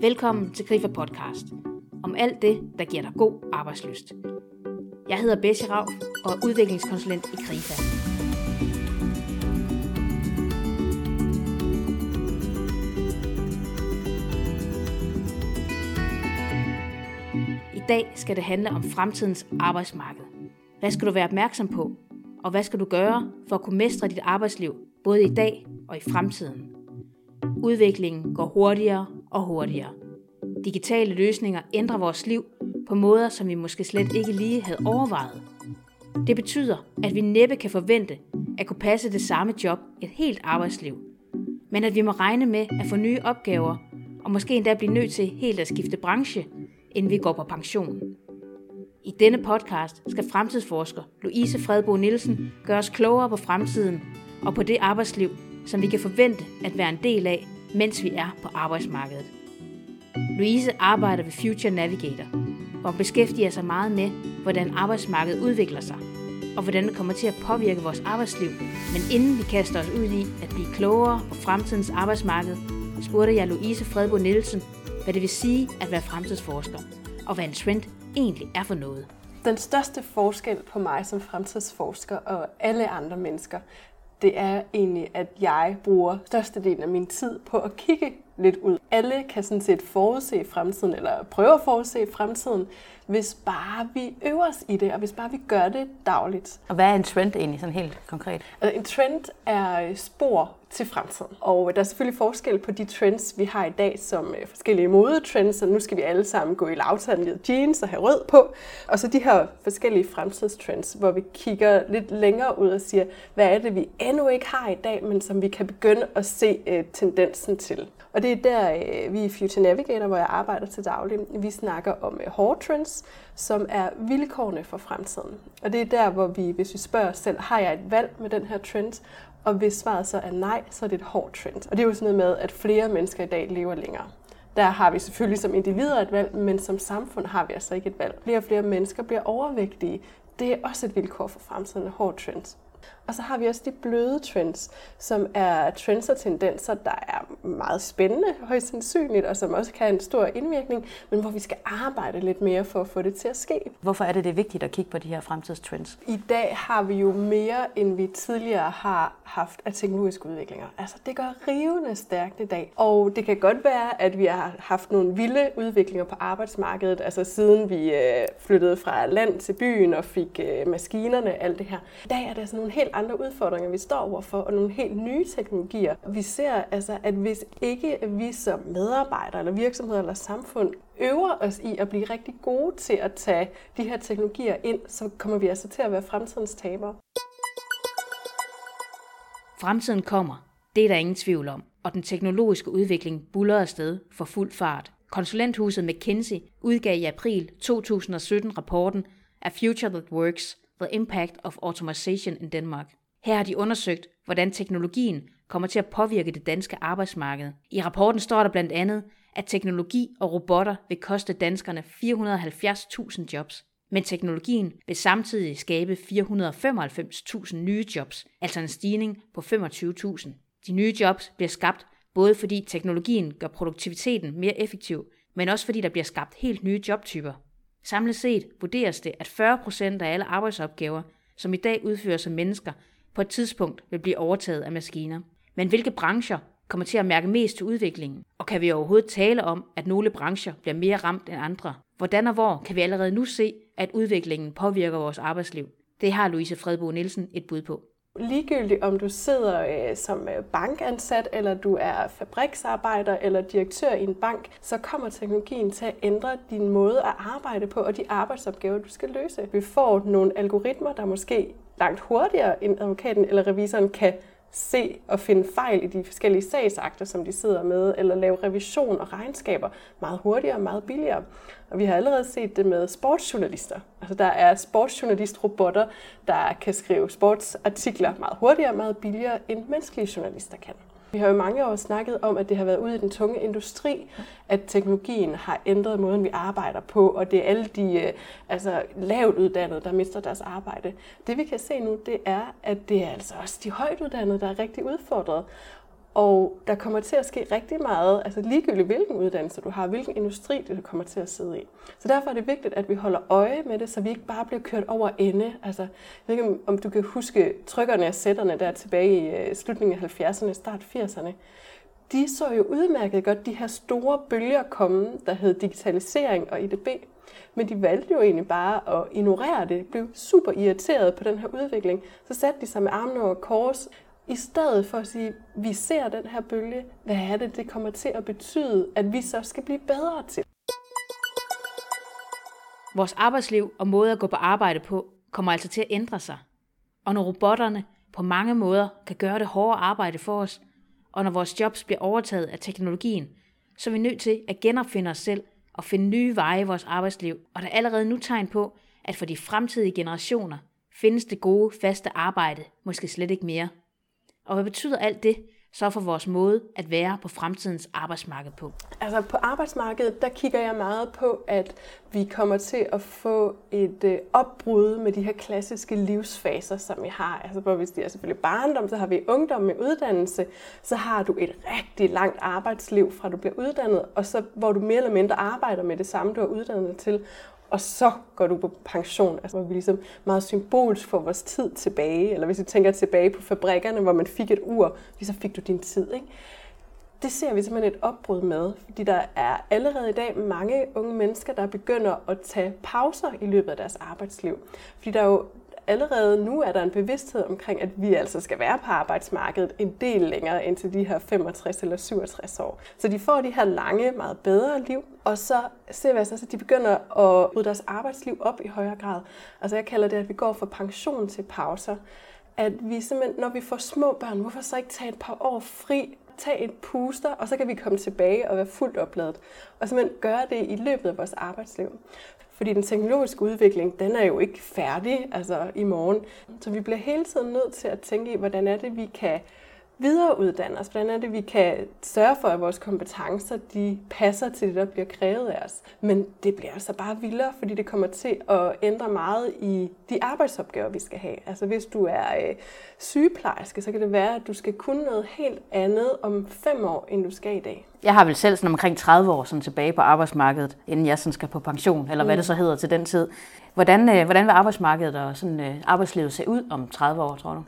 Velkommen til Grifer Podcast. Om alt det, der giver dig god arbejdsløst. Jeg hedder Bessie Rav og er udviklingskonsulent i Grifa. I dag skal det handle om fremtidens arbejdsmarked. Hvad skal du være opmærksom på? Og hvad skal du gøre for at kunne mestre dit arbejdsliv, både i dag og i fremtiden? Udviklingen går hurtigere og hurtigere. Digitale løsninger ændrer vores liv på måder, som vi måske slet ikke lige havde overvejet. Det betyder, at vi næppe kan forvente at kunne passe det samme job et helt arbejdsliv, men at vi må regne med at få nye opgaver og måske endda blive nødt til helt at skifte branche, inden vi går på pension. I denne podcast skal fremtidsforsker Louise Fredbo Nielsen gøre os klogere på fremtiden og på det arbejdsliv, som vi kan forvente at være en del af, mens vi er på arbejdsmarkedet. Louise arbejder ved Future Navigator, hvor hun beskæftiger sig meget med, hvordan arbejdsmarkedet udvikler sig, og hvordan det kommer til at påvirke vores arbejdsliv. Men inden vi kaster os ud i at blive klogere på fremtidens arbejdsmarked, spurgte jeg Louise Fredbo Nielsen, hvad det vil sige at være fremtidsforsker, og hvad en trend egentlig er for noget. Den største forskel på mig som fremtidsforsker og alle andre mennesker, det er egentlig, at jeg bruger størstedelen af min tid på at kigge lidt ud. Alle kan sådan set forudse fremtiden, eller prøve at forudse fremtiden, hvis bare vi øver os i det, og hvis bare vi gør det dagligt. Og hvad er en trend egentlig, sådan helt konkret? Altså, en trend er spor til fremtiden. Og der er selvfølgelig forskel på de trends, vi har i dag, som øh, forskellige modetrends, så nu skal vi alle sammen gå i lavtandede jeans og have rød på. Og så de her forskellige fremtidstrends, hvor vi kigger lidt længere ud og siger, hvad er det, vi endnu ikke har i dag, men som vi kan begynde at se øh, tendensen til. Og det er der, øh, vi i Future Navigator, hvor jeg arbejder til daglig, vi snakker om uh, hårde trends, som er vilkårene for fremtiden. Og det er der, hvor vi, hvis vi spørger os selv, har jeg et valg med den her trend? Og hvis svaret så er nej, så er det et hårdt trend. Og det er jo sådan noget med, at flere mennesker i dag lever længere. Der har vi selvfølgelig som individer et valg, men som samfund har vi altså ikke et valg. Flere og flere mennesker bliver overvægtige. Det er også et vilkår for fremtiden, et hårdt trend. Og så har vi også de bløde trends, som er trends og tendenser, der er meget spændende, højst sandsynligt, og som også kan have en stor indvirkning, men hvor vi skal arbejde lidt mere for at få det til at ske. Hvorfor er det, det er vigtigt at kigge på de her fremtidstrends? I dag har vi jo mere, end vi tidligere har haft af teknologiske udviklinger. Altså, det går rivende stærkt i dag. Og det kan godt være, at vi har haft nogle vilde udviklinger på arbejdsmarkedet, altså siden vi øh, flyttede fra land til byen og fik øh, maskinerne, alt det her. I dag er der sådan nogle helt andre udfordringer, vi står overfor, og nogle helt nye teknologier. Vi ser altså, at hvis ikke vi som medarbejdere, eller virksomheder, eller samfund øver os i at blive rigtig gode til at tage de her teknologier ind, så kommer vi altså til at være fremtidens tabere. Fremtiden kommer, det er der ingen tvivl om, og den teknologiske udvikling buller afsted for fuld fart. Konsulenthuset McKinsey udgav i april 2017 rapporten A Future That Works – The Impact of Automation in Denmark. Her har de undersøgt, hvordan teknologien kommer til at påvirke det danske arbejdsmarked. I rapporten står der blandt andet, at teknologi og robotter vil koste danskerne 470.000 jobs, men teknologien vil samtidig skabe 495.000 nye jobs, altså en stigning på 25.000. De nye jobs bliver skabt både fordi teknologien gør produktiviteten mere effektiv, men også fordi der bliver skabt helt nye jobtyper. Samlet set vurderes det, at 40% af alle arbejdsopgaver, som i dag udføres af mennesker, på et tidspunkt vil blive overtaget af maskiner. Men hvilke brancher kommer til at mærke mest til udviklingen? Og kan vi overhovedet tale om, at nogle brancher bliver mere ramt end andre? Hvordan og hvor kan vi allerede nu se, at udviklingen påvirker vores arbejdsliv? Det har Louise Fredbo Nielsen et bud på ligegyldigt om du sidder øh, som øh, bankansat, eller du er fabriksarbejder eller direktør i en bank, så kommer teknologien til at ændre din måde at arbejde på og de arbejdsopgaver, du skal løse. Vi får nogle algoritmer, der måske langt hurtigere end advokaten eller revisoren kan se og finde fejl i de forskellige sagsakter, som de sidder med, eller lave revision og regnskaber meget hurtigere og meget billigere. Og vi har allerede set det med sportsjournalister. Altså der er sportsjournalistrobotter, der kan skrive sportsartikler meget hurtigere og meget billigere, end menneskelige journalister kan. Vi har jo mange år snakket om, at det har været ude i den tunge industri, at teknologien har ændret måden, vi arbejder på, og det er alle de øh, altså, lavt uddannede, der mister deres arbejde. Det vi kan se nu, det er, at det er altså også de højt uddannede, der er rigtig udfordret. Og der kommer til at ske rigtig meget, altså ligegyldigt hvilken uddannelse du har, hvilken industri du kommer til at sidde i. Så derfor er det vigtigt, at vi holder øje med det, så vi ikke bare bliver kørt over ende. Altså, jeg ved ikke, om du kan huske trykkerne og sætterne der tilbage i øh, slutningen af 70'erne, start 80'erne. De så jo udmærket godt de her store bølger komme, der hed digitalisering og IDB. Men de valgte jo egentlig bare at ignorere det, blev super irriteret på den her udvikling. Så satte de sig med armene over kors, i stedet for at sige, vi ser den her bølge, hvad er det, det kommer til at betyde, at vi så skal blive bedre til? Vores arbejdsliv og måde at gå på arbejde på kommer altså til at ændre sig. Og når robotterne på mange måder kan gøre det hårde arbejde for os, og når vores jobs bliver overtaget af teknologien, så er vi nødt til at genopfinde os selv og finde nye veje i vores arbejdsliv. Og der er allerede nu tegn på, at for de fremtidige generationer findes det gode, faste arbejde måske slet ikke mere. Og hvad betyder alt det så for vores måde at være på fremtidens arbejdsmarked på? Altså på arbejdsmarkedet, der kigger jeg meget på, at vi kommer til at få et øh, opbrud med de her klassiske livsfaser, som vi har. Altså hvor hvis det er selvfølgelig barndom, så har vi ungdom med uddannelse, så har du et rigtig langt arbejdsliv fra du bliver uddannet, og så hvor du mere eller mindre arbejder med det samme, du er uddannet til, og så går du på pension. Altså, hvor vi ligesom meget symbolsk får vores tid tilbage. Eller hvis vi tænker tilbage på fabrikkerne, hvor man fik et ur, så fik du din tid. Ikke? Det ser vi simpelthen et opbrud med, fordi der er allerede i dag mange unge mennesker, der begynder at tage pauser i løbet af deres arbejdsliv. Fordi der er jo allerede nu er der en bevidsthed omkring, at vi altså skal være på arbejdsmarkedet en del længere end til de her 65 eller 67 år. Så de får de her lange, meget bedre liv, og så ser vi altså, at de begynder at rydde deres arbejdsliv op i højere grad. Altså jeg kalder det, at vi går fra pension til pauser. At vi simpelthen, når vi får små børn, hvorfor så ikke tage et par år fri tage et puster, og så kan vi komme tilbage og være fuldt opladet. Og simpelthen gøre det i løbet af vores arbejdsliv. Fordi den teknologiske udvikling, den er jo ikke færdig altså i morgen. Så vi bliver hele tiden nødt til at tænke i, hvordan er det, vi kan videreuddanne os? Hvordan er det, vi kan sørge for, at vores kompetencer de passer til det, der bliver krævet af os? Men det bliver altså bare vildere, fordi det kommer til at ændre meget i de arbejdsopgaver, vi skal have. Altså hvis du er øh, sygeplejerske, så kan det være, at du skal kunne noget helt andet om fem år, end du skal i dag. Jeg har vel selv sådan omkring 30 år sådan tilbage på arbejdsmarkedet, inden jeg sådan skal på pension, eller mm. hvad det så hedder til den tid. Hvordan, øh, hvordan vil arbejdsmarkedet og sådan, øh, arbejdslivet se ud om 30 år, tror du?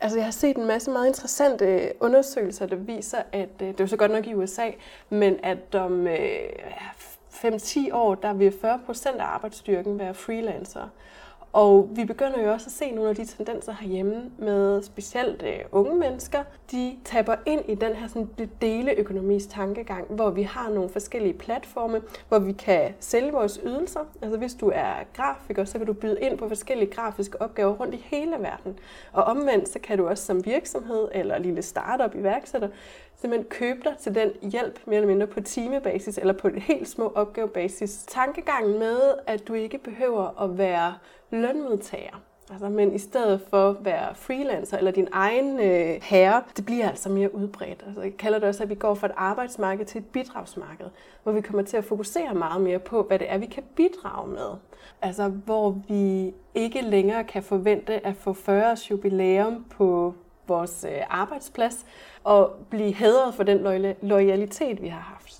Altså, jeg har set en masse meget interessante undersøgelser, der viser, at øh, det er så godt nok i USA, men at om øh, 5-10 år, der vil 40 procent af arbejdsstyrken være freelancer. Og vi begynder jo også at se nogle af de tendenser herhjemme med specielt øh, unge mennesker. De taber ind i den her sådan, deleøkonomis tankegang, hvor vi har nogle forskellige platforme, hvor vi kan sælge vores ydelser. Altså hvis du er grafiker, så kan du byde ind på forskellige grafiske opgaver rundt i hele verden. Og omvendt, så kan du også som virksomhed eller lille startup iværksætter simpelthen købe dig til den hjælp mere eller mindre på timebasis eller på et helt små opgavebasis. Tankegangen med, at du ikke behøver at være lønmodtager, Altså, men i stedet for at være freelancer eller din egen øh, herre, det bliver altså mere udbredt. Altså, jeg kalder det også, at vi går fra et arbejdsmarked til et bidragsmarked, hvor vi kommer til at fokusere meget mere på, hvad det er, vi kan bidrage med. Altså, hvor vi ikke længere kan forvente at få 40 års jubilæum på vores øh, arbejdsplads og blive hædret for den loyalitet, vi har haft.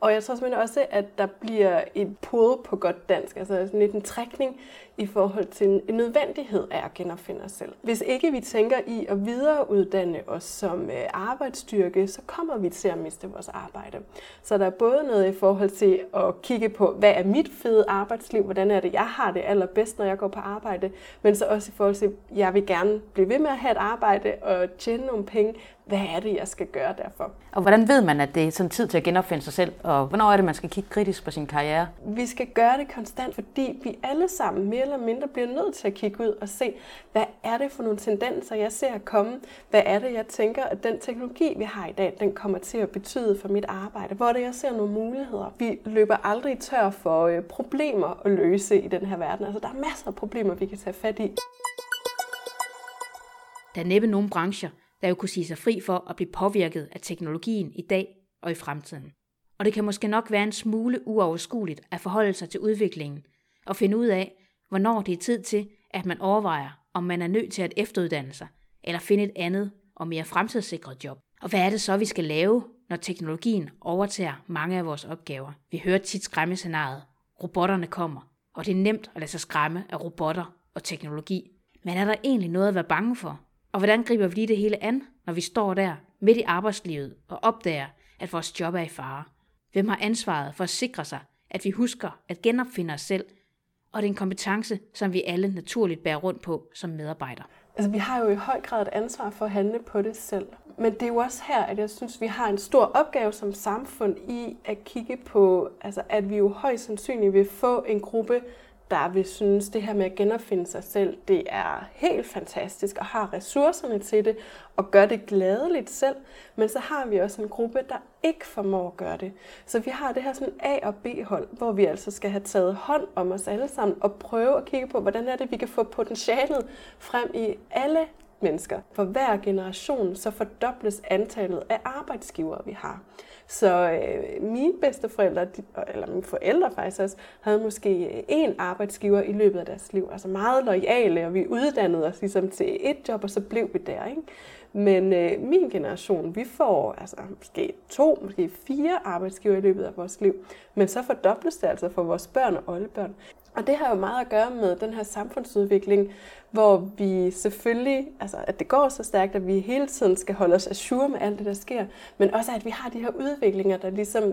Og jeg tror simpelthen også, at der bliver et pude på godt dansk, altså sådan lidt en trækning i forhold til en nødvendighed af at genopfinde os selv. Hvis ikke vi tænker i at videreuddanne os som øh, arbejdsstyrke, så kommer vi til at miste vores arbejde. Så der er både noget i forhold til at kigge på, hvad er mit fede arbejdsliv, hvordan er det, jeg har det allerbedst, når jeg går på arbejde, men så også i forhold til, at jeg vil gerne blive ved med at have et arbejde og tjene nogle penge, hvad er det, jeg skal gøre derfor? Og hvordan ved man, at det er sådan tid til at genopfinde sig selv, og hvornår er det, man skal kigge kritisk på sin karriere? Vi skal gøre det konstant, fordi vi alle sammen mere eller mindre bliver nødt til at kigge ud og se, hvad er det for nogle tendenser, jeg ser komme? Hvad er det, jeg tænker, at den teknologi, vi har i dag, den kommer til at betyde for mit arbejde? Hvor er det, jeg ser nogle muligheder? Vi løber aldrig tør for øh, problemer at løse i den her verden. Altså, der er masser af problemer, vi kan tage fat i. Der er næppe nogen brancher, der jo kunne sige sig fri for at blive påvirket af teknologien i dag og i fremtiden. Og det kan måske nok være en smule uoverskueligt at forholde sig til udviklingen og finde ud af, hvornår det er tid til, at man overvejer, om man er nødt til at efteruddanne sig eller finde et andet og mere fremtidssikret job. Og hvad er det så, vi skal lave, når teknologien overtager mange af vores opgaver? Vi hører tit skræmmescenariet. Robotterne kommer, og det er nemt at lade sig skræmme af robotter og teknologi. Men er der egentlig noget at være bange for? Og hvordan griber vi lige det hele an, når vi står der midt i arbejdslivet og opdager, at vores job er i fare? Hvem har ansvaret for at sikre sig, at vi husker at genopfinde os selv, og det er en kompetence, som vi alle naturligt bærer rundt på som medarbejdere. Altså, vi har jo i høj grad et ansvar for at handle på det selv. Men det er jo også her, at jeg synes, vi har en stor opgave som samfund i at kigge på, altså, at vi jo højst sandsynligt vil få en gruppe der vil synes, det her med at genopfinde sig selv, det er helt fantastisk og har ressourcerne til det og gør det gladeligt selv. Men så har vi også en gruppe, der ikke formår at gøre det. Så vi har det her sådan A- og B-hold, hvor vi altså skal have taget hånd om os alle sammen og prøve at kigge på, hvordan er det, vi kan få potentialet frem i alle mennesker. For hver generation så fordobles antallet af arbejdsgivere, vi har. Så øh, mine bedsteforældre, de, eller mine forældre faktisk også, havde måske øh, én arbejdsgiver i løbet af deres liv. Altså meget lojale, og vi uddannede os ligesom til et job, og så blev vi der. Ikke? Men øh, min generation, vi får altså måske to, måske fire arbejdsgiver i løbet af vores liv. Men så fordobles det altså for vores børn og oldebørn. Og det har jo meget at gøre med den her samfundsudvikling, hvor vi selvfølgelig, altså at det går så stærkt, at vi hele tiden skal holde os assure med alt det, der sker, men også at vi har de her udviklinger, der ligesom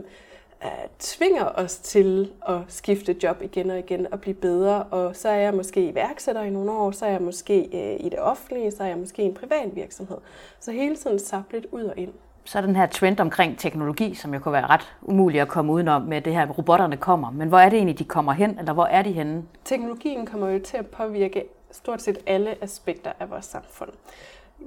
uh, tvinger os til at skifte job igen og igen og blive bedre. Og så er jeg måske iværksætter i nogle år, så er jeg måske øh, i det offentlige, så er jeg måske i en privat virksomhed. Så hele tiden sablet ud og ind så er den her trend omkring teknologi, som jo kunne være ret umulig at komme udenom med det her, robotterne kommer. Men hvor er det egentlig, de kommer hen, eller hvor er de henne? Teknologien kommer jo til at påvirke stort set alle aspekter af vores samfund.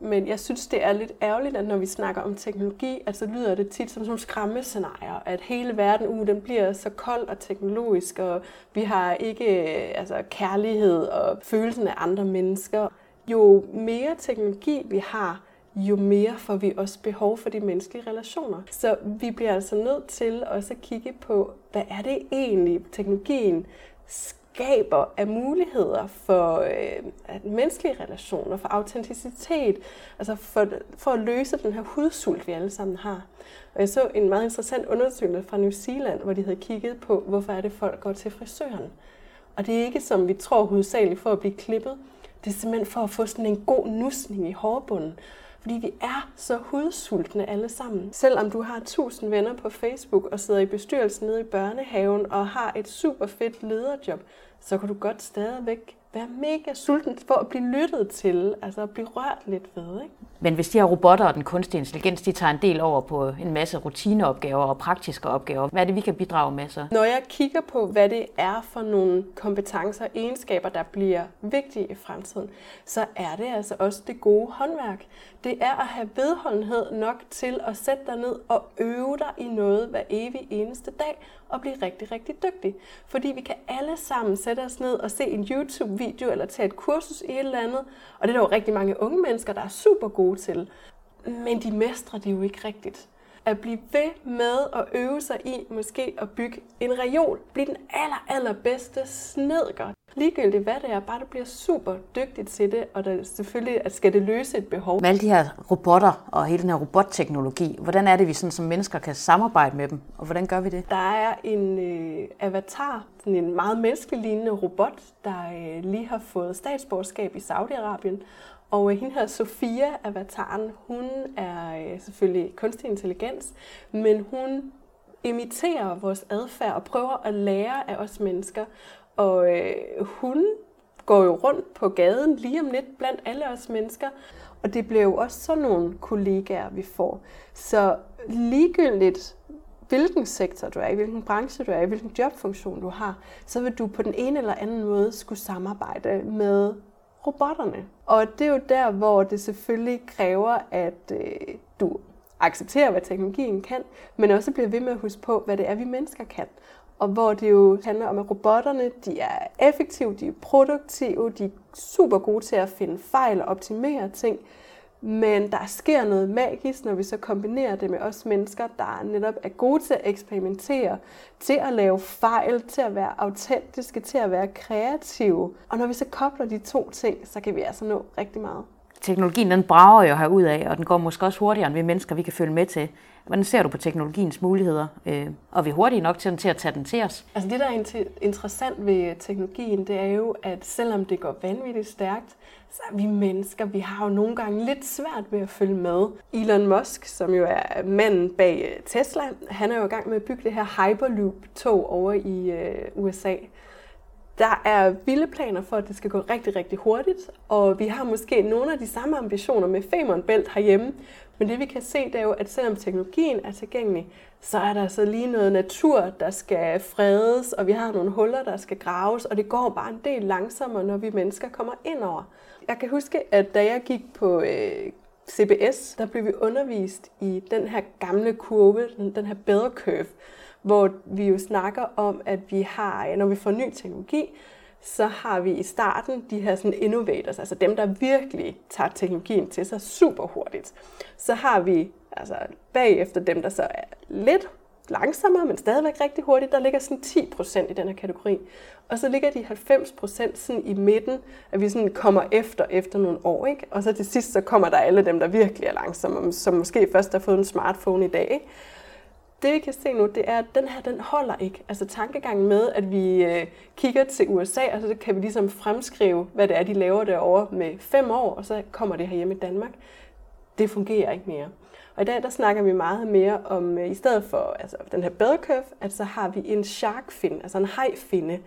Men jeg synes, det er lidt ærgerligt, at når vi snakker om teknologi, at så lyder det tit som nogle skræmmescenarier, at hele verden uh, den bliver så kold og teknologisk, og vi har ikke øh, altså, kærlighed og følelsen af andre mennesker. Jo mere teknologi vi har, jo mere får vi også behov for de menneskelige relationer. Så vi bliver altså nødt til også at kigge på, hvad er det egentlig, teknologien skaber af muligheder for øh, menneskelige relationer, for autenticitet, altså for, for at løse den her hudsult, vi alle sammen har. Og jeg så en meget interessant undersøgelse fra New Zealand, hvor de havde kigget på, hvorfor er det folk går til frisøren. Og det er ikke som vi tror hovedsageligt for at blive klippet, det er simpelthen for at få sådan en god nusning i hårbunden. Fordi vi er så hudsultne alle sammen. Selvom du har tusind venner på Facebook og sidder i bestyrelsen nede i børnehaven og har et super fedt lederjob, så kan du godt stadigvæk være mega sulten for at blive lyttet til, altså at blive rørt lidt ved. Ikke? Men hvis de her robotter og den kunstige intelligens, de tager en del over på en masse rutineopgaver og praktiske opgaver, hvad er det, vi kan bidrage med så? Når jeg kigger på, hvad det er for nogle kompetencer og egenskaber, der bliver vigtige i fremtiden, så er det altså også det gode håndværk. Det er at have vedholdenhed nok til at sætte dig ned og øve dig i noget hver evig eneste dag, og blive rigtig, rigtig dygtig. Fordi vi kan alle sammen sætte os ned og se en video eller tage et kursus i et eller andet. Og det er der jo rigtig mange unge mennesker, der er super gode til. Men de mestrer det jo ikke rigtigt at blive ved med at øve sig i måske at bygge en reol. Bliv den aller, allerbedste snedker. Ligegyldigt hvad det er, bare du bliver super dygtig til det, og der selvfølgelig at skal det løse et behov. Med alle de her robotter og hele den her robotteknologi, hvordan er det, vi sådan, som mennesker kan samarbejde med dem, og hvordan gør vi det? Der er en øh, avatar, sådan en meget menneskelignende robot, der øh, lige har fået statsborgerskab i Saudi-Arabien, og øh, hende her Sofia, avataren, hun er øh, selvfølgelig kunstig intelligens, men hun imiterer vores adfærd og prøver at lære af os mennesker. Og øh, hun går jo rundt på gaden lige om lidt blandt alle os mennesker. Og det bliver jo også sådan nogle kollegaer, vi får. Så ligegyldigt, hvilken sektor du er i, hvilken branche du er i, hvilken jobfunktion du har, så vil du på den ene eller anden måde skulle samarbejde med robotterne. Og det er jo der, hvor det selvfølgelig kræver, at øh, du accepterer, hvad teknologien kan, men også bliver ved med at huske på, hvad det er, vi mennesker kan. Og hvor det jo handler om, at robotterne de er effektive, de er produktive, de er super gode til at finde fejl og optimere ting. Men der sker noget magisk, når vi så kombinerer det med os mennesker, der netop er gode til at eksperimentere, til at lave fejl, til at være autentiske, til at være kreative. Og når vi så kobler de to ting, så kan vi altså nå rigtig meget teknologien den brager jo herud af, og den går måske også hurtigere, end vi mennesker vi kan følge med til. Hvordan ser du på teknologiens muligheder? Øh, og er vi hurtige nok til, til at tage den til os? Altså det, der er interessant ved teknologien, det er jo, at selvom det går vanvittigt stærkt, så vi mennesker, vi har jo nogle gange lidt svært ved at følge med. Elon Musk, som jo er manden bag øh, Tesla, han er jo i gang med at bygge det her Hyperloop-tog over i øh, USA. Der er vilde planer for, at det skal gå rigtig, rigtig hurtigt, og vi har måske nogle af de samme ambitioner med Femern Belt herhjemme, men det vi kan se, det er jo, at selvom teknologien er tilgængelig, så er der så altså lige noget natur, der skal fredes, og vi har nogle huller, der skal graves, og det går bare en del langsommere, når vi mennesker kommer ind over. Jeg kan huske, at da jeg gik på øh, CBS, der blev vi undervist i den her gamle kurve, den her bedre curve, hvor vi jo snakker om, at vi har, øh, når vi får ny teknologi, så har vi i starten de her sådan innovators, altså dem, der virkelig tager teknologien til sig super hurtigt. Så har vi altså bagefter dem, der så er lidt langsommere, men stadigvæk rigtig hurtigt, der ligger sådan 10 procent i den her kategori. Og så ligger de 90 procent sådan i midten, at vi sådan kommer efter efter nogle år. Ikke? Og så til sidst, så kommer der alle dem, der virkelig er langsomme, som måske først har fået en smartphone i dag. Ikke? det vi kan se nu, det er, at den her, den holder ikke. Altså tankegangen med, at vi øh, kigger til USA, og så kan vi ligesom fremskrive, hvad det er, de laver derovre med fem år, og så kommer det her hjemme i Danmark. Det fungerer ikke mere. Og i dag, der snakker vi meget mere om, øh, i stedet for altså, den her bell curve, at så har vi en shark fin, altså en hajfinde,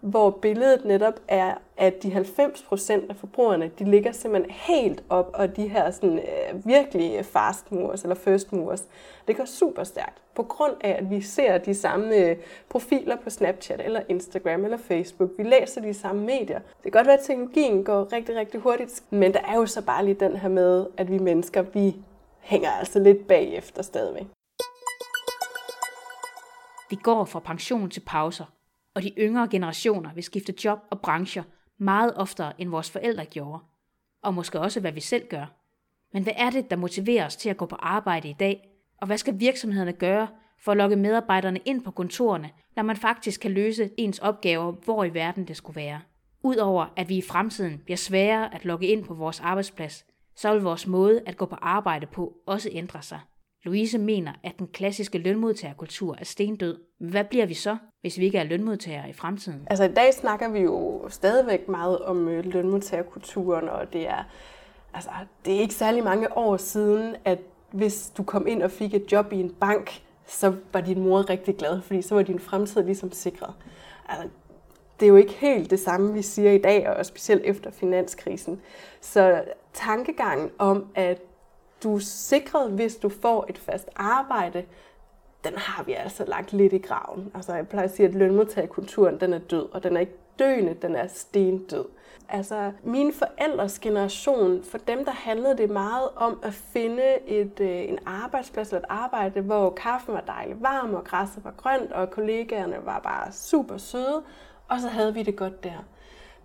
hvor billedet netop er, at de 90% af forbrugerne, de ligger simpelthen helt op, og de her sådan, øh, virkelig fast movers, eller first movers, det går super stærkt, på grund af, at vi ser de samme øh, profiler på Snapchat, eller Instagram, eller Facebook. Vi læser de samme medier. Det kan godt være, at teknologien går rigtig, rigtig hurtigt, men der er jo så bare lige den her med, at vi mennesker, vi hænger altså lidt bagefter stadigvæk. Vi går fra pension til pauser, og de yngre generationer vil skifte job og brancher meget oftere end vores forældre gjorde, og måske også hvad vi selv gør. Men hvad er det, der motiverer os til at gå på arbejde i dag, og hvad skal virksomhederne gøre for at lokke medarbejderne ind på kontorerne, når man faktisk kan løse ens opgaver, hvor i verden det skulle være? Udover at vi i fremtiden bliver sværere at lokke ind på vores arbejdsplads, så vil vores måde at gå på arbejde på også ændre sig. Louise mener, at den klassiske lønmodtagerkultur er stendød. Hvad bliver vi så, hvis vi ikke er lønmodtagere i fremtiden? Altså i dag snakker vi jo stadigvæk meget om øh, lønmodtagerkulturen, og det er, altså, det er ikke særlig mange år siden, at hvis du kom ind og fik et job i en bank, så var din mor rigtig glad, fordi så var din fremtid ligesom sikret. Altså, det er jo ikke helt det samme, vi siger i dag, og specielt efter finanskrisen. Så tankegangen om, at du er sikret, hvis du får et fast arbejde, den har vi altså lagt lidt i graven. Altså jeg plejer at sige, at lønmodtagerkulturen den er død, og den er ikke døende, den er stendød. Altså mine forældres generation, for dem der handlede det meget om at finde et, øh, en arbejdsplads eller et arbejde, hvor kaffen var dejligt varm, og græsset var grønt, og kollegaerne var bare super søde, og så havde vi det godt der.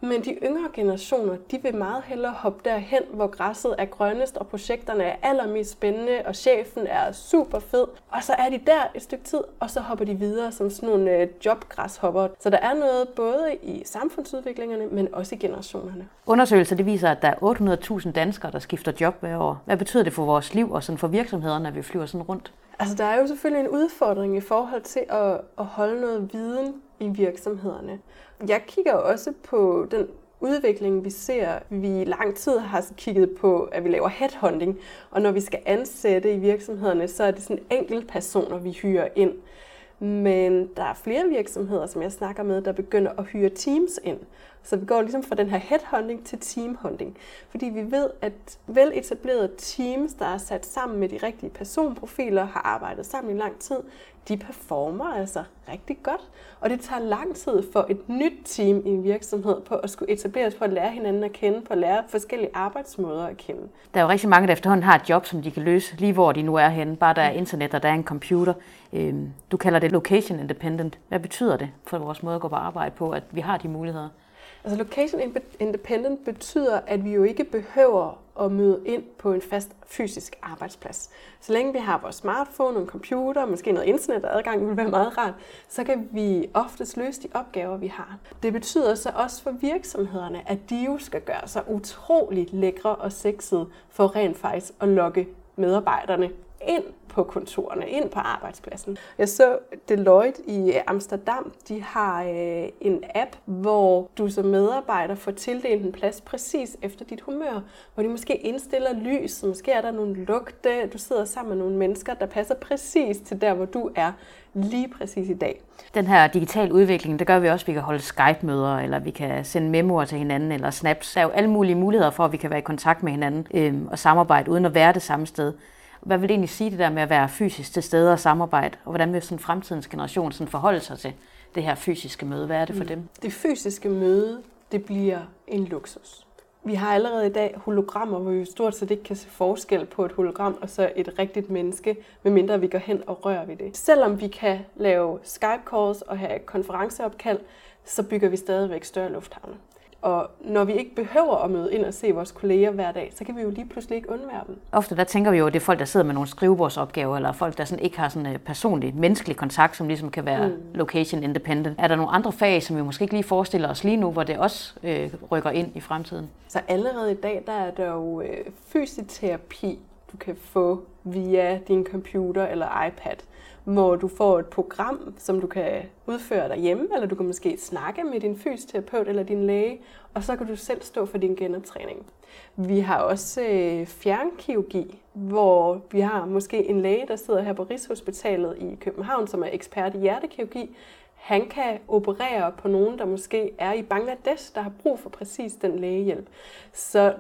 Men de yngre generationer, de vil meget hellere hoppe derhen, hvor græsset er grønnest, og projekterne er allermest spændende, og chefen er super fed. Og så er de der et stykke tid, og så hopper de videre som sådan nogle øh, jobgræshopper. Så der er noget både i samfundsudviklingerne, men også i generationerne. Undersøgelser det viser, at der er 800.000 danskere, der skifter job hver år. Hvad betyder det for vores liv og sådan for virksomhederne, når vi flyver sådan rundt? Altså, der er jo selvfølgelig en udfordring i forhold til at, at holde noget viden i virksomhederne. Jeg kigger også på den udvikling, vi ser. Vi i lang tid har kigget på, at vi laver headhunting, og når vi skal ansætte i virksomhederne, så er det sådan enkelte personer, vi hyrer ind. Men der er flere virksomheder, som jeg snakker med, der begynder at hyre teams ind. Så vi går ligesom fra den her headhunting til teamhunting. Fordi vi ved, at veletablerede teams, der er sat sammen med de rigtige personprofiler, har arbejdet sammen i lang tid, de performer altså rigtig godt. Og det tager lang tid for et nyt team i en virksomhed på at skulle etableres, på at lære hinanden at kende, på at lære forskellige arbejdsmåder at kende. Der er jo rigtig mange, der efterhånden har et job, som de kan løse lige hvor de nu er henne. Bare der er internet, og der er en computer. Øhm, du kalder det location independent. Hvad betyder det for vores måde at gå på arbejde på, at vi har de muligheder? Altså location independent betyder, at vi jo ikke behøver at møde ind på en fast fysisk arbejdsplads. Så længe vi har vores smartphone, en computer, måske noget internetadgang, vil være meget rart, så kan vi oftest løse de opgaver, vi har. Det betyder så også for virksomhederne, at de jo skal gøre sig utroligt lækre og sexede for rent faktisk at lokke medarbejderne ind på kontorerne, ind på arbejdspladsen. Jeg så Deloitte i Amsterdam, de har øh, en app, hvor du som medarbejder får tildelt en plads præcis efter dit humør, hvor de måske indstiller lys, måske er der nogle lugte, du sidder sammen med nogle mennesker, der passer præcis til der, hvor du er lige præcis i dag. Den her digital udvikling, det gør vi også, at vi kan holde Skype-møder, eller vi kan sende memoer til hinanden, eller snaps. Der er jo alle mulige muligheder for, at vi kan være i kontakt med hinanden øh, og samarbejde, uden at være det samme sted. Hvad vil det egentlig sige det der med at være fysisk til stede og samarbejde? Og hvordan vil sådan fremtidens generation sådan forholde sig til det her fysiske møde? Hvad er det for mm. dem? Det fysiske møde, det bliver en luksus. Vi har allerede i dag hologrammer, hvor vi stort set ikke kan se forskel på et hologram og så et rigtigt menneske, medmindre vi går hen og rører ved det. Selvom vi kan lave Skype-calls og have konferenceopkald, så bygger vi stadigvæk større lufthavne. Og når vi ikke behøver at møde ind og se vores kolleger hver dag, så kan vi jo lige pludselig ikke undvære dem. Ofte der tænker vi jo, at det er folk, der sidder med nogle skrivebordsopgaver, eller folk, der sådan ikke har sådan en øh, personlig, menneskelig kontakt, som ligesom kan være mm. location independent. Er der nogle andre fag, som vi måske ikke lige forestiller os lige nu, hvor det også øh, rykker ind i fremtiden? Så allerede i dag, der er der jo øh, fysioterapi, du kan få via din computer eller iPad hvor du får et program, som du kan udføre derhjemme, eller du kan måske snakke med din fysioterapeut eller din læge, og så kan du selv stå for din genoptræning. Vi har også øh, fjernkirurgi, hvor vi har måske en læge, der sidder her på Rigshospitalet i København, som er ekspert i hjertekirurgi. Han kan operere på nogen, der måske er i Bangladesh, der har brug for præcis den lægehjælp. Så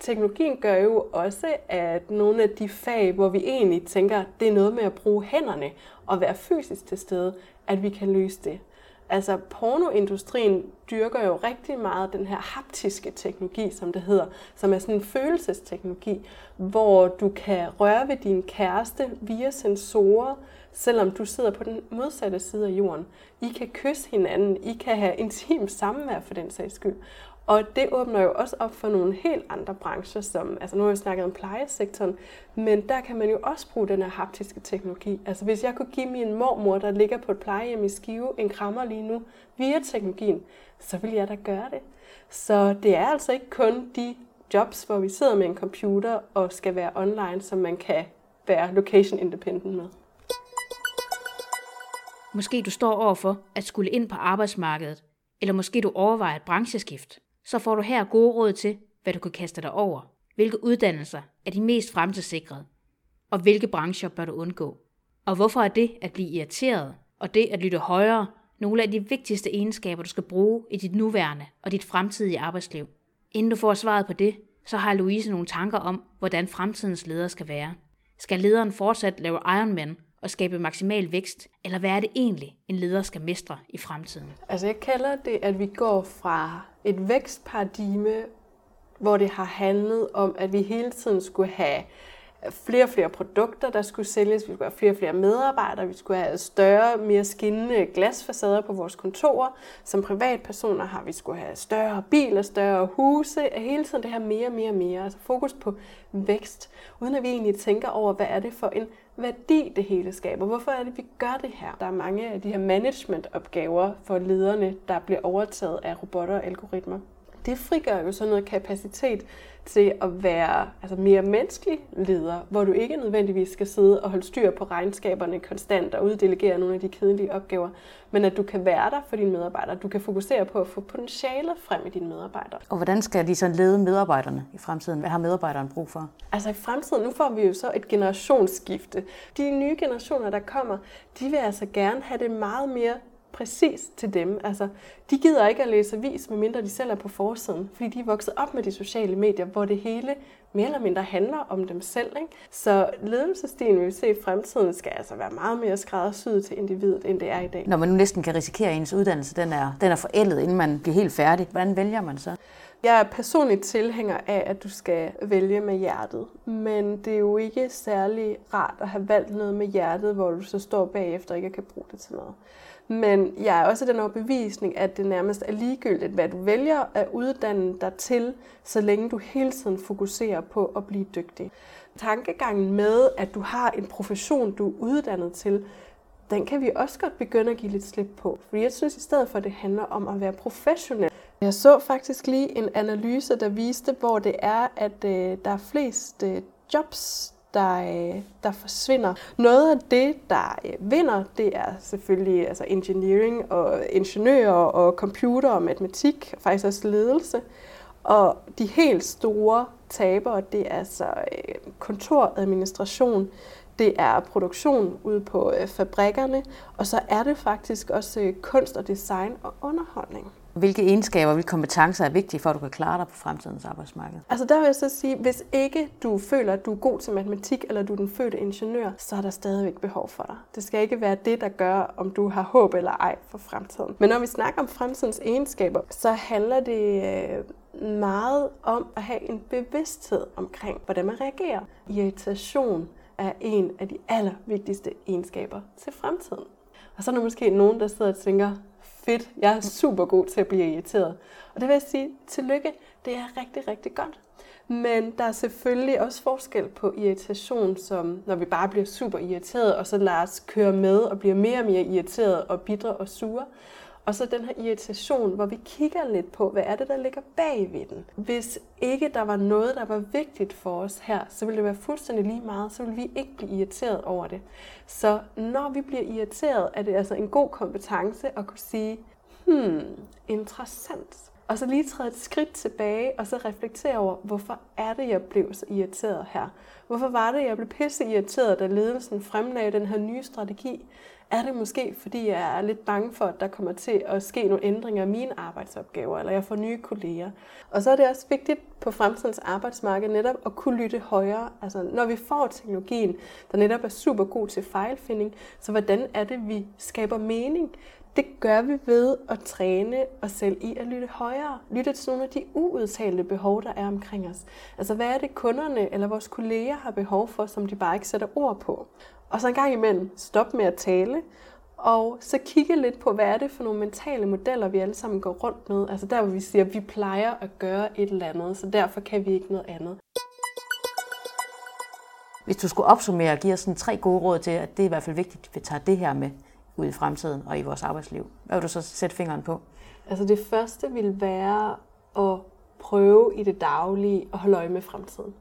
teknologien gør jo også, at nogle af de fag, hvor vi egentlig tænker, det er noget med at bruge hænderne og være fysisk til stede, at vi kan løse det. Altså pornoindustrien dyrker jo rigtig meget den her haptiske teknologi, som det hedder, som er sådan en følelsesteknologi, hvor du kan røre ved din kæreste via sensorer, selvom du sidder på den modsatte side af jorden. I kan kysse hinanden, I kan have intim samvær for den sags skyld. Og det åbner jo også op for nogle helt andre brancher, som, altså nu har vi snakket om plejesektoren, men der kan man jo også bruge den her haptiske teknologi. Altså hvis jeg kunne give min mormor, der ligger på et plejehjem i Skive, en krammer lige nu via teknologien, så vil jeg da gøre det. Så det er altså ikke kun de jobs, hvor vi sidder med en computer og skal være online, som man kan være location independent med. Måske du står overfor at skulle ind på arbejdsmarkedet, eller måske du overvejer et brancheskift så får du her gode råd til, hvad du kan kaste dig over, hvilke uddannelser er de mest fremtidssikrede, og hvilke brancher bør du undgå. Og hvorfor er det at blive irriteret og det at lytte højere nogle af de vigtigste egenskaber, du skal bruge i dit nuværende og dit fremtidige arbejdsliv. Inden du får svaret på det, så har Louise nogle tanker om, hvordan fremtidens leder skal være. Skal lederen fortsat lave Ironman og skabe maksimal vækst, eller hvad er det egentlig, en leder skal mestre i fremtiden? Altså jeg kalder det, at vi går fra et vækstparadigme, hvor det har handlet om, at vi hele tiden skulle have flere og flere produkter, der skulle sælges. Vi skulle have flere og flere medarbejdere. Vi skulle have større, mere skinnende glasfacader på vores kontorer. Som privatpersoner har vi skulle have større biler, større huse. Hele tiden det her mere, mere, mere. Altså fokus på vækst. Uden at vi egentlig tænker over, hvad er det for en værdi, det hele skaber. Hvorfor er det, vi gør det her? Der er mange af de her managementopgaver for lederne, der bliver overtaget af robotter og algoritmer. Det frigør jo så noget kapacitet til at være altså mere menneskelig leder, hvor du ikke nødvendigvis skal sidde og holde styr på regnskaberne konstant og uddelegere nogle af de kedelige opgaver, men at du kan være der for dine medarbejdere. Du kan fokusere på at få potentialet frem i dine medarbejdere. Og hvordan skal de så lede medarbejderne i fremtiden? Hvad har medarbejderen brug for? Altså i fremtiden, nu får vi jo så et generationsskifte. De nye generationer, der kommer, de vil altså gerne have det meget mere præcis til dem. Altså, de gider ikke at læse avis, medmindre de selv er på forsiden, fordi de er vokset op med de sociale medier, hvor det hele mere eller mindre handler om dem selv. Ikke? Så ledelsestilen, vi vil se i fremtiden, skal altså være meget mere skræddersyet til individet, end det er i dag. Når man nu næsten kan risikere, at ens uddannelse den er, den er forældet, inden man bliver helt færdig, hvordan vælger man så? Jeg er personligt tilhænger af, at du skal vælge med hjertet, men det er jo ikke særlig rart at have valgt noget med hjertet, hvor du så står bagefter og ikke kan bruge det til noget. Men jeg er også den overbevisning, at det nærmest er ligegyldigt, hvad du vælger at uddanne dig til, så længe du hele tiden fokuserer på at blive dygtig. Tankegangen med, at du har en profession, du er uddannet til, den kan vi også godt begynde at give lidt slip på. For jeg synes i stedet for, at det handler om at være professionel. Jeg så faktisk lige en analyse, der viste, hvor det er, at øh, der er flest øh, jobs, der, øh, der forsvinder. Noget af det, der øh, vinder, det er selvfølgelig altså engineering og ingeniører og computer og matematik, og faktisk også ledelse. Og de helt store tabere, det er altså øh, kontoradministration, det er produktion ude på øh, fabrikkerne, og så er det faktisk også øh, kunst og design og underholdning. Hvilke egenskaber, og hvilke kompetencer er vigtige for, at du kan klare dig på fremtidens arbejdsmarked? Altså der vil jeg så sige, hvis ikke du føler, at du er god til matematik, eller du er den fødte ingeniør, så er der stadigvæk behov for dig. Det skal ikke være det, der gør, om du har håb eller ej for fremtiden. Men når vi snakker om fremtidens egenskaber, så handler det øh, meget om at have en bevidsthed omkring, hvordan man reagerer. Irritation er en af de allervigtigste egenskaber til fremtiden. Og så er der måske nogen, der sidder og tænker, fedt, jeg er super god til at blive irriteret. Og det vil jeg sige, tillykke, det er rigtig, rigtig godt. Men der er selvfølgelig også forskel på irritation, som når vi bare bliver super irriteret, og så lader os køre med og bliver mere og mere irriteret og bidre og sure. Og så den her irritation, hvor vi kigger lidt på, hvad er det, der ligger bag ved den. Hvis ikke der var noget, der var vigtigt for os her, så ville det være fuldstændig lige meget, så ville vi ikke blive irriteret over det. Så når vi bliver irriteret, er det altså en god kompetence at kunne sige, hmm, interessant. Og så lige træde et skridt tilbage, og så reflektere over, hvorfor er det, jeg blev så irriteret her? Hvorfor var det, jeg blev pisse irriteret, da ledelsen fremlagde den her nye strategi? Er det måske, fordi jeg er lidt bange for, at der kommer til at ske nogle ændringer i mine arbejdsopgaver, eller jeg får nye kolleger. Og så er det også vigtigt på fremtidens arbejdsmarked netop at kunne lytte højere. Altså når vi får teknologien, der netop er super god til fejlfinding, så hvordan er det, vi skaber mening? Det gør vi ved at træne os selv i at lytte højere. Lytte til nogle af de uudtalte behov, der er omkring os. Altså hvad er det kunderne eller vores kolleger har behov for, som de bare ikke sætter ord på? Og så en gang imellem stop med at tale, og så kigge lidt på, hvad er det for nogle mentale modeller, vi alle sammen går rundt med. Altså der, hvor vi siger, at vi plejer at gøre et eller andet, så derfor kan vi ikke noget andet. Hvis du skulle opsummere og give os sådan tre gode råd til, at det er i hvert fald vigtigt, at vi tager det her med ud i fremtiden og i vores arbejdsliv, hvad vil du så sætte fingeren på? Altså det første vil være at prøve i det daglige at holde øje med fremtiden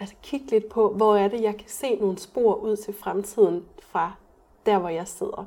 altså kigge lidt på, hvor er det, jeg kan se nogle spor ud til fremtiden fra der, hvor jeg sidder.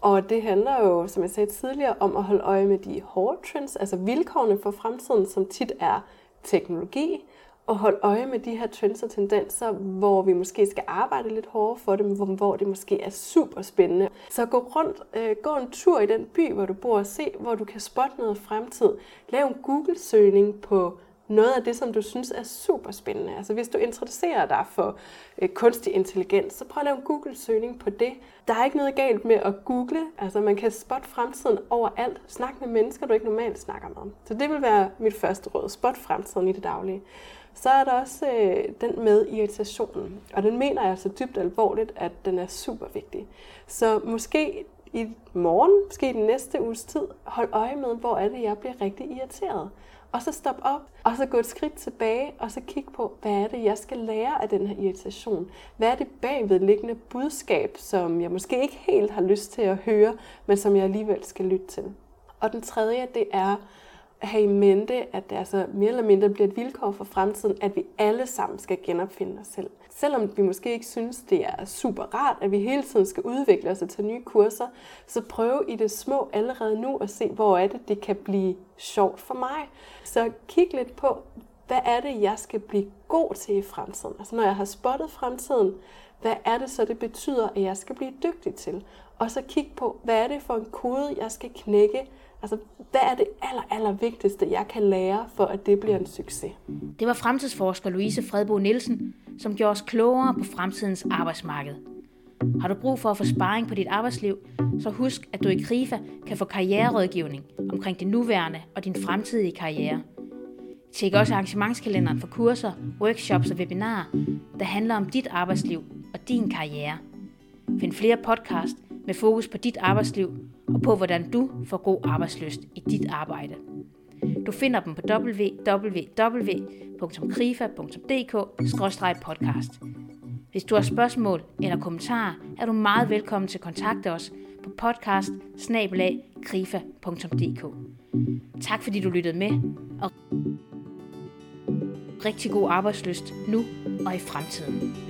Og det handler jo, som jeg sagde tidligere, om at holde øje med de hårde trends, altså vilkårene for fremtiden, som tit er teknologi, og holde øje med de her trends og tendenser, hvor vi måske skal arbejde lidt hårdere for dem, hvor det måske er super spændende. Så gå rundt, øh, gå en tur i den by, hvor du bor, og se, hvor du kan spotte noget fremtid. Lav en Google-søgning på noget af det, som du synes er super spændende. Altså hvis du interesserer dig for øh, kunstig intelligens, så prøv at lave en Google-søgning på det. Der er ikke noget galt med at google. Altså man kan spotte fremtiden overalt. Snak med mennesker, du ikke normalt snakker med. Så det vil være mit første råd. Spot fremtiden i det daglige. Så er der også øh, den med irritationen. Og den mener jeg så dybt alvorligt, at den er super vigtig. Så måske i morgen, måske den næste uges tid, hold øje med, hvor er det, jeg bliver rigtig irriteret. Og så stop op, og så gå et skridt tilbage, og så kigge på, hvad er det, jeg skal lære af den her irritation? Hvad er det bagvedliggende budskab, som jeg måske ikke helt har lyst til at høre, men som jeg alligevel skal lytte til? Og den tredje, det er at have i mente, at det altså mere eller mindre bliver et vilkår for fremtiden, at vi alle sammen skal genopfinde os selv. Selvom vi måske ikke synes, det er super rart, at vi hele tiden skal udvikle os og tage nye kurser, så prøv i det små allerede nu at se, hvor er det, det kan blive sjovt for mig. Så kig lidt på, hvad er det, jeg skal blive god til i fremtiden? Altså når jeg har spottet fremtiden, hvad er det så, det betyder, at jeg skal blive dygtig til? Og så kig på, hvad er det for en kode, jeg skal knække, Altså, hvad er det aller, aller vigtigste, jeg kan lære, for at det bliver en succes? Det var fremtidsforsker Louise Fredbo Nielsen, som gjorde os klogere på fremtidens arbejdsmarked. Har du brug for at få sparring på dit arbejdsliv, så husk, at du i KRIFA kan få karriererådgivning omkring det nuværende og din fremtidige karriere. Tjek også arrangementskalenderen for kurser, workshops og webinarer, der handler om dit arbejdsliv og din karriere. Find flere podcast med fokus på dit arbejdsliv og på, hvordan du får god arbejdsløst i dit arbejde. Du finder dem på www.krifa.dk-podcast. Hvis du har spørgsmål eller kommentarer, er du meget velkommen til at kontakte os på podcast Tak fordi du lyttede med, og rigtig god arbejdsløst nu og i fremtiden.